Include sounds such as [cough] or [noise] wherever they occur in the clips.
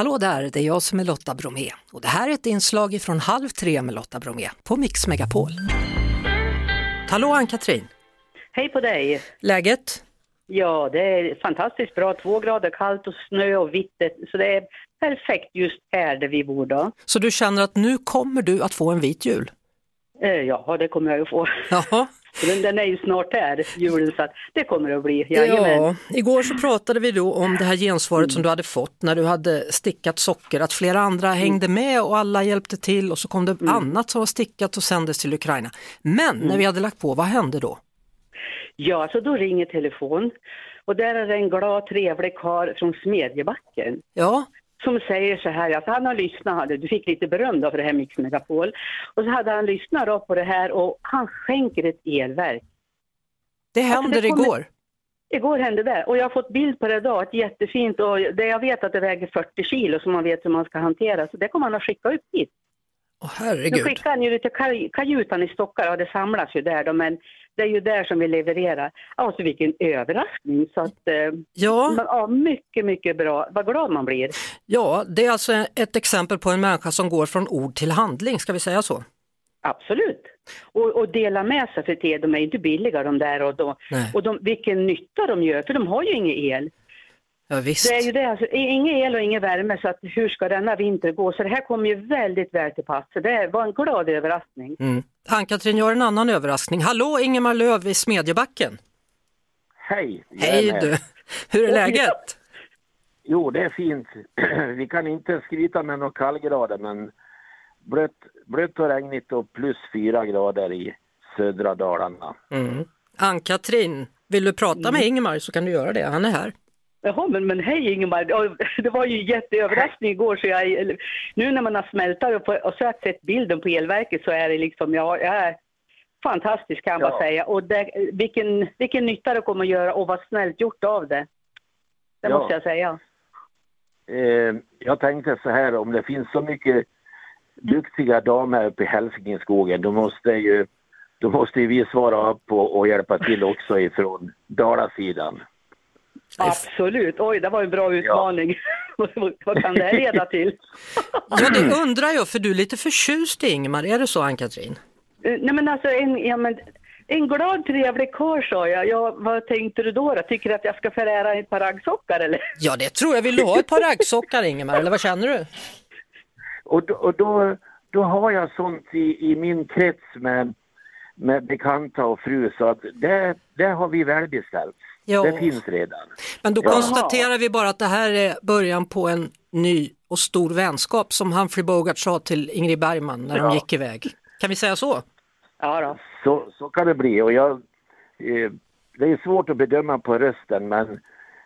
Hallå där, det är jag som är Lotta Bromé och det här är ett inslag från Halv tre med Lotta Bromé på Mix Megapol. Hallå Ann-Katrin! Hej på dig! Läget? Ja, det är fantastiskt bra. Två grader kallt och snö och vitt. Så det är perfekt just här där vi bor då. Så du känner att nu kommer du att få en vit jul? Eh, ja, det kommer jag att få. Jaha. Den, den är ju snart här, julen, så att det kommer att bli. Jajamän. Ja, igår så pratade vi då om det här gensvaret mm. som du hade fått när du hade stickat socker, att flera andra mm. hängde med och alla hjälpte till och så kom det mm. annat som var stickat och sändes till Ukraina. Men när mm. vi hade lagt på, vad hände då? Ja, så då ringer telefon och där är det en glad trevlig karl från Smedjebacken. Ja som säger så här, att han har lyssnat, du fick lite beröm då för det här Mix Megapol, och så hade han lyssnat då på det här och han skänker ett elverk. Det händer alltså det igår? Igår hände det och jag har fått bild på det idag, ett jättefint och det, jag vet att det väger 40 kilo som man vet hur man ska hantera, så det kommer han att skicka upp hit. Åh herregud. Nu skickar han ju till kajutan i Stockholm och det samlas ju där då, men det är ju där som vi levererar. Alltså vilken överraskning. Så att, eh, ja. ja, mycket, mycket bra. Vad glad man blir. Ja, det är alltså ett exempel på en människa som går från ord till handling, ska vi säga så? Absolut. Och, och dela med sig för det, de är inte billiga de där och, då, och de, vilken nytta de gör, för de har ju ingen el. Ja, visst. Det är ju det, alltså, ingen el och ingen värme så att hur ska denna vinter gå? Så det här kommer ju väldigt väl till pass. Så det var en glad överraskning. Mm. Ann-Katrin, jag har en annan överraskning. Hallå Ingemar Löv i Smedjebacken! Hej! Hej du! Hur är läget? Jo, det är fint. [clears throat] Vi kan inte skryta med några kallgrader men blött, blött och regnigt och plus fyra grader i södra Dalarna. Mm. Ann-Katrin, vill du prata mm. med Ingemar så kan du göra det, han är här. Jaha, men, men hej Ingemar, [laughs] det var ju jätteöverraskning igår så jag, nu när man har smält och, och så har sett bilden på elverket så är det liksom, ja, jag är fantastisk kan jag ja. bara säga. Och det, vilken, vilken nytta det kommer att göra och vad snällt gjort av det. Det ja. måste jag säga. Eh, jag tänkte så här, om det finns så mycket duktiga damer uppe i Hälsingeskogen, då måste ju då måste vi svara upp och, och hjälpa till också ifrån Dalasidan. Absolut. Oj, det var en bra utmaning. [laughs] Ja. Vad kan det här leda till? [laughs] ja, det undrar jag, för du är lite förtjust i Ingmar. Är det så, Ann-Katrin? Uh, nej, men alltså, en, ja, men, en glad, trevlig karl sa jag. Ja, vad tänkte du då, då? Tycker du att jag ska förära ett par raggsockar eller? [laughs] Ja, det tror jag. Vill du ha ett par raggsockar, Ingemar, eller vad känner du? Och då, och då, då har jag sånt i, i min krets med, med bekanta och fru, så att det, det har vi välbeställt. Ja. Det finns redan. Men då konstaterar vi bara att det här är början på en ny och stor vänskap som Humphrey Bogart sa till Ingrid Bergman när ja. de gick iväg. Kan vi säga så? Ja, då. Så, så kan det bli och jag, eh, det är svårt att bedöma på rösten men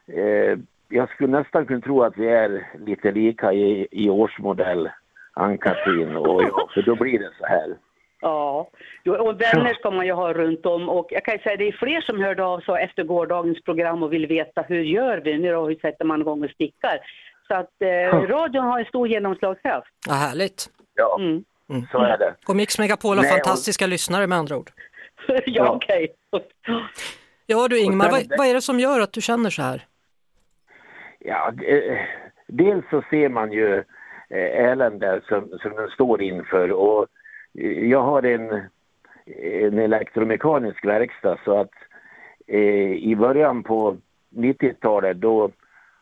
eh, jag skulle nästan kunna tro att vi är lite lika i, i årsmodell, Ann-Katrin och jag, för då blir det så här. Ja, och vänner ska man ju ha runt om och jag kan säga det är fler som hörde av sig efter gårdagens program och vill veta hur gör vi nu då, hur sätter man igång och stickar. Så att eh, radion har en stor genomslagskraft. Ja, härligt. Ja, mm. Mm. så är det. Och Mix Megapol har fantastiska och... lyssnare med andra ord. [laughs] ja, okej. Okay. ja du Ingmar, vad, vad, är det som gör att du känner så här? Ja, eh, dels så ser man ju eh, elände som, som den står inför och jag har en, en elektromekanisk verkstad så att eh, i början på 90-talet då,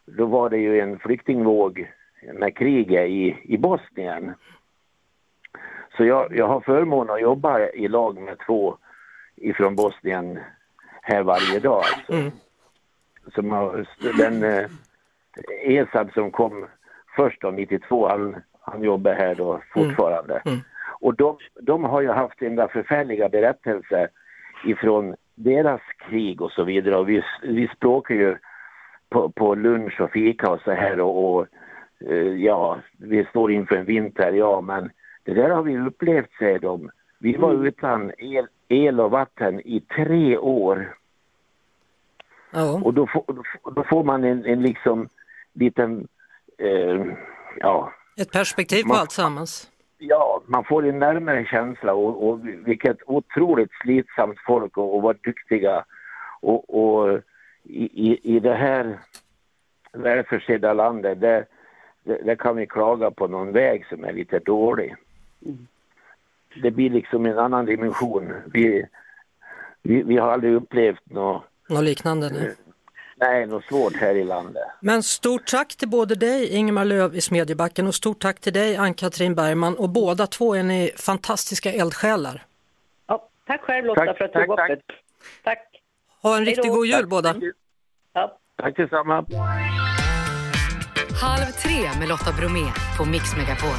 då var det ju en flyktingvåg med kriget i, i Bosnien. Så jag, jag har förmånen att jobba i lag med två ifrån Bosnien här varje dag. Alltså. Mm. Som har, den eh, ESAB som kom först då, 92, han, han jobbar här då fortfarande. Mm. Mm. Och de, de har ju haft en förfärliga berättelser ifrån deras krig och så vidare och vi, vi språkar ju på, på lunch och fika och så här och, och uh, ja, vi står inför en vinter, ja men det där har vi upplevt säger de. Vi var mm. utan el, el och vatten i tre år. Ja. Och då, får, då får man en, en liksom liten, uh, ja. Ett perspektiv på man, allt sammans ja, man får en närmare känsla och, och vilket otroligt slitsamt folk och, och vad duktiga. Och, och i, i, det här välförsedda landet, där, där kan vi klaga på någon väg som är lite dålig. Det blir liksom en annan dimension. Vi, vi, vi har aldrig upplevt något, Något liknande? Nu nej, något svårt här i landet. Men stort tack till både dig Ingemar Löv i Smedjebacken och stort tack till dig Ann-Katrin Bergman och båda två är ni fantastiska eldsjälar. Ja, tack själv Lotta Tack, för att du tack, tog upp tack. det. Tack. Ha en riktigt god jul Tack. båda. Ja. Tack detsamma. Halv tre med Lotta Bromé på Mix Megapol.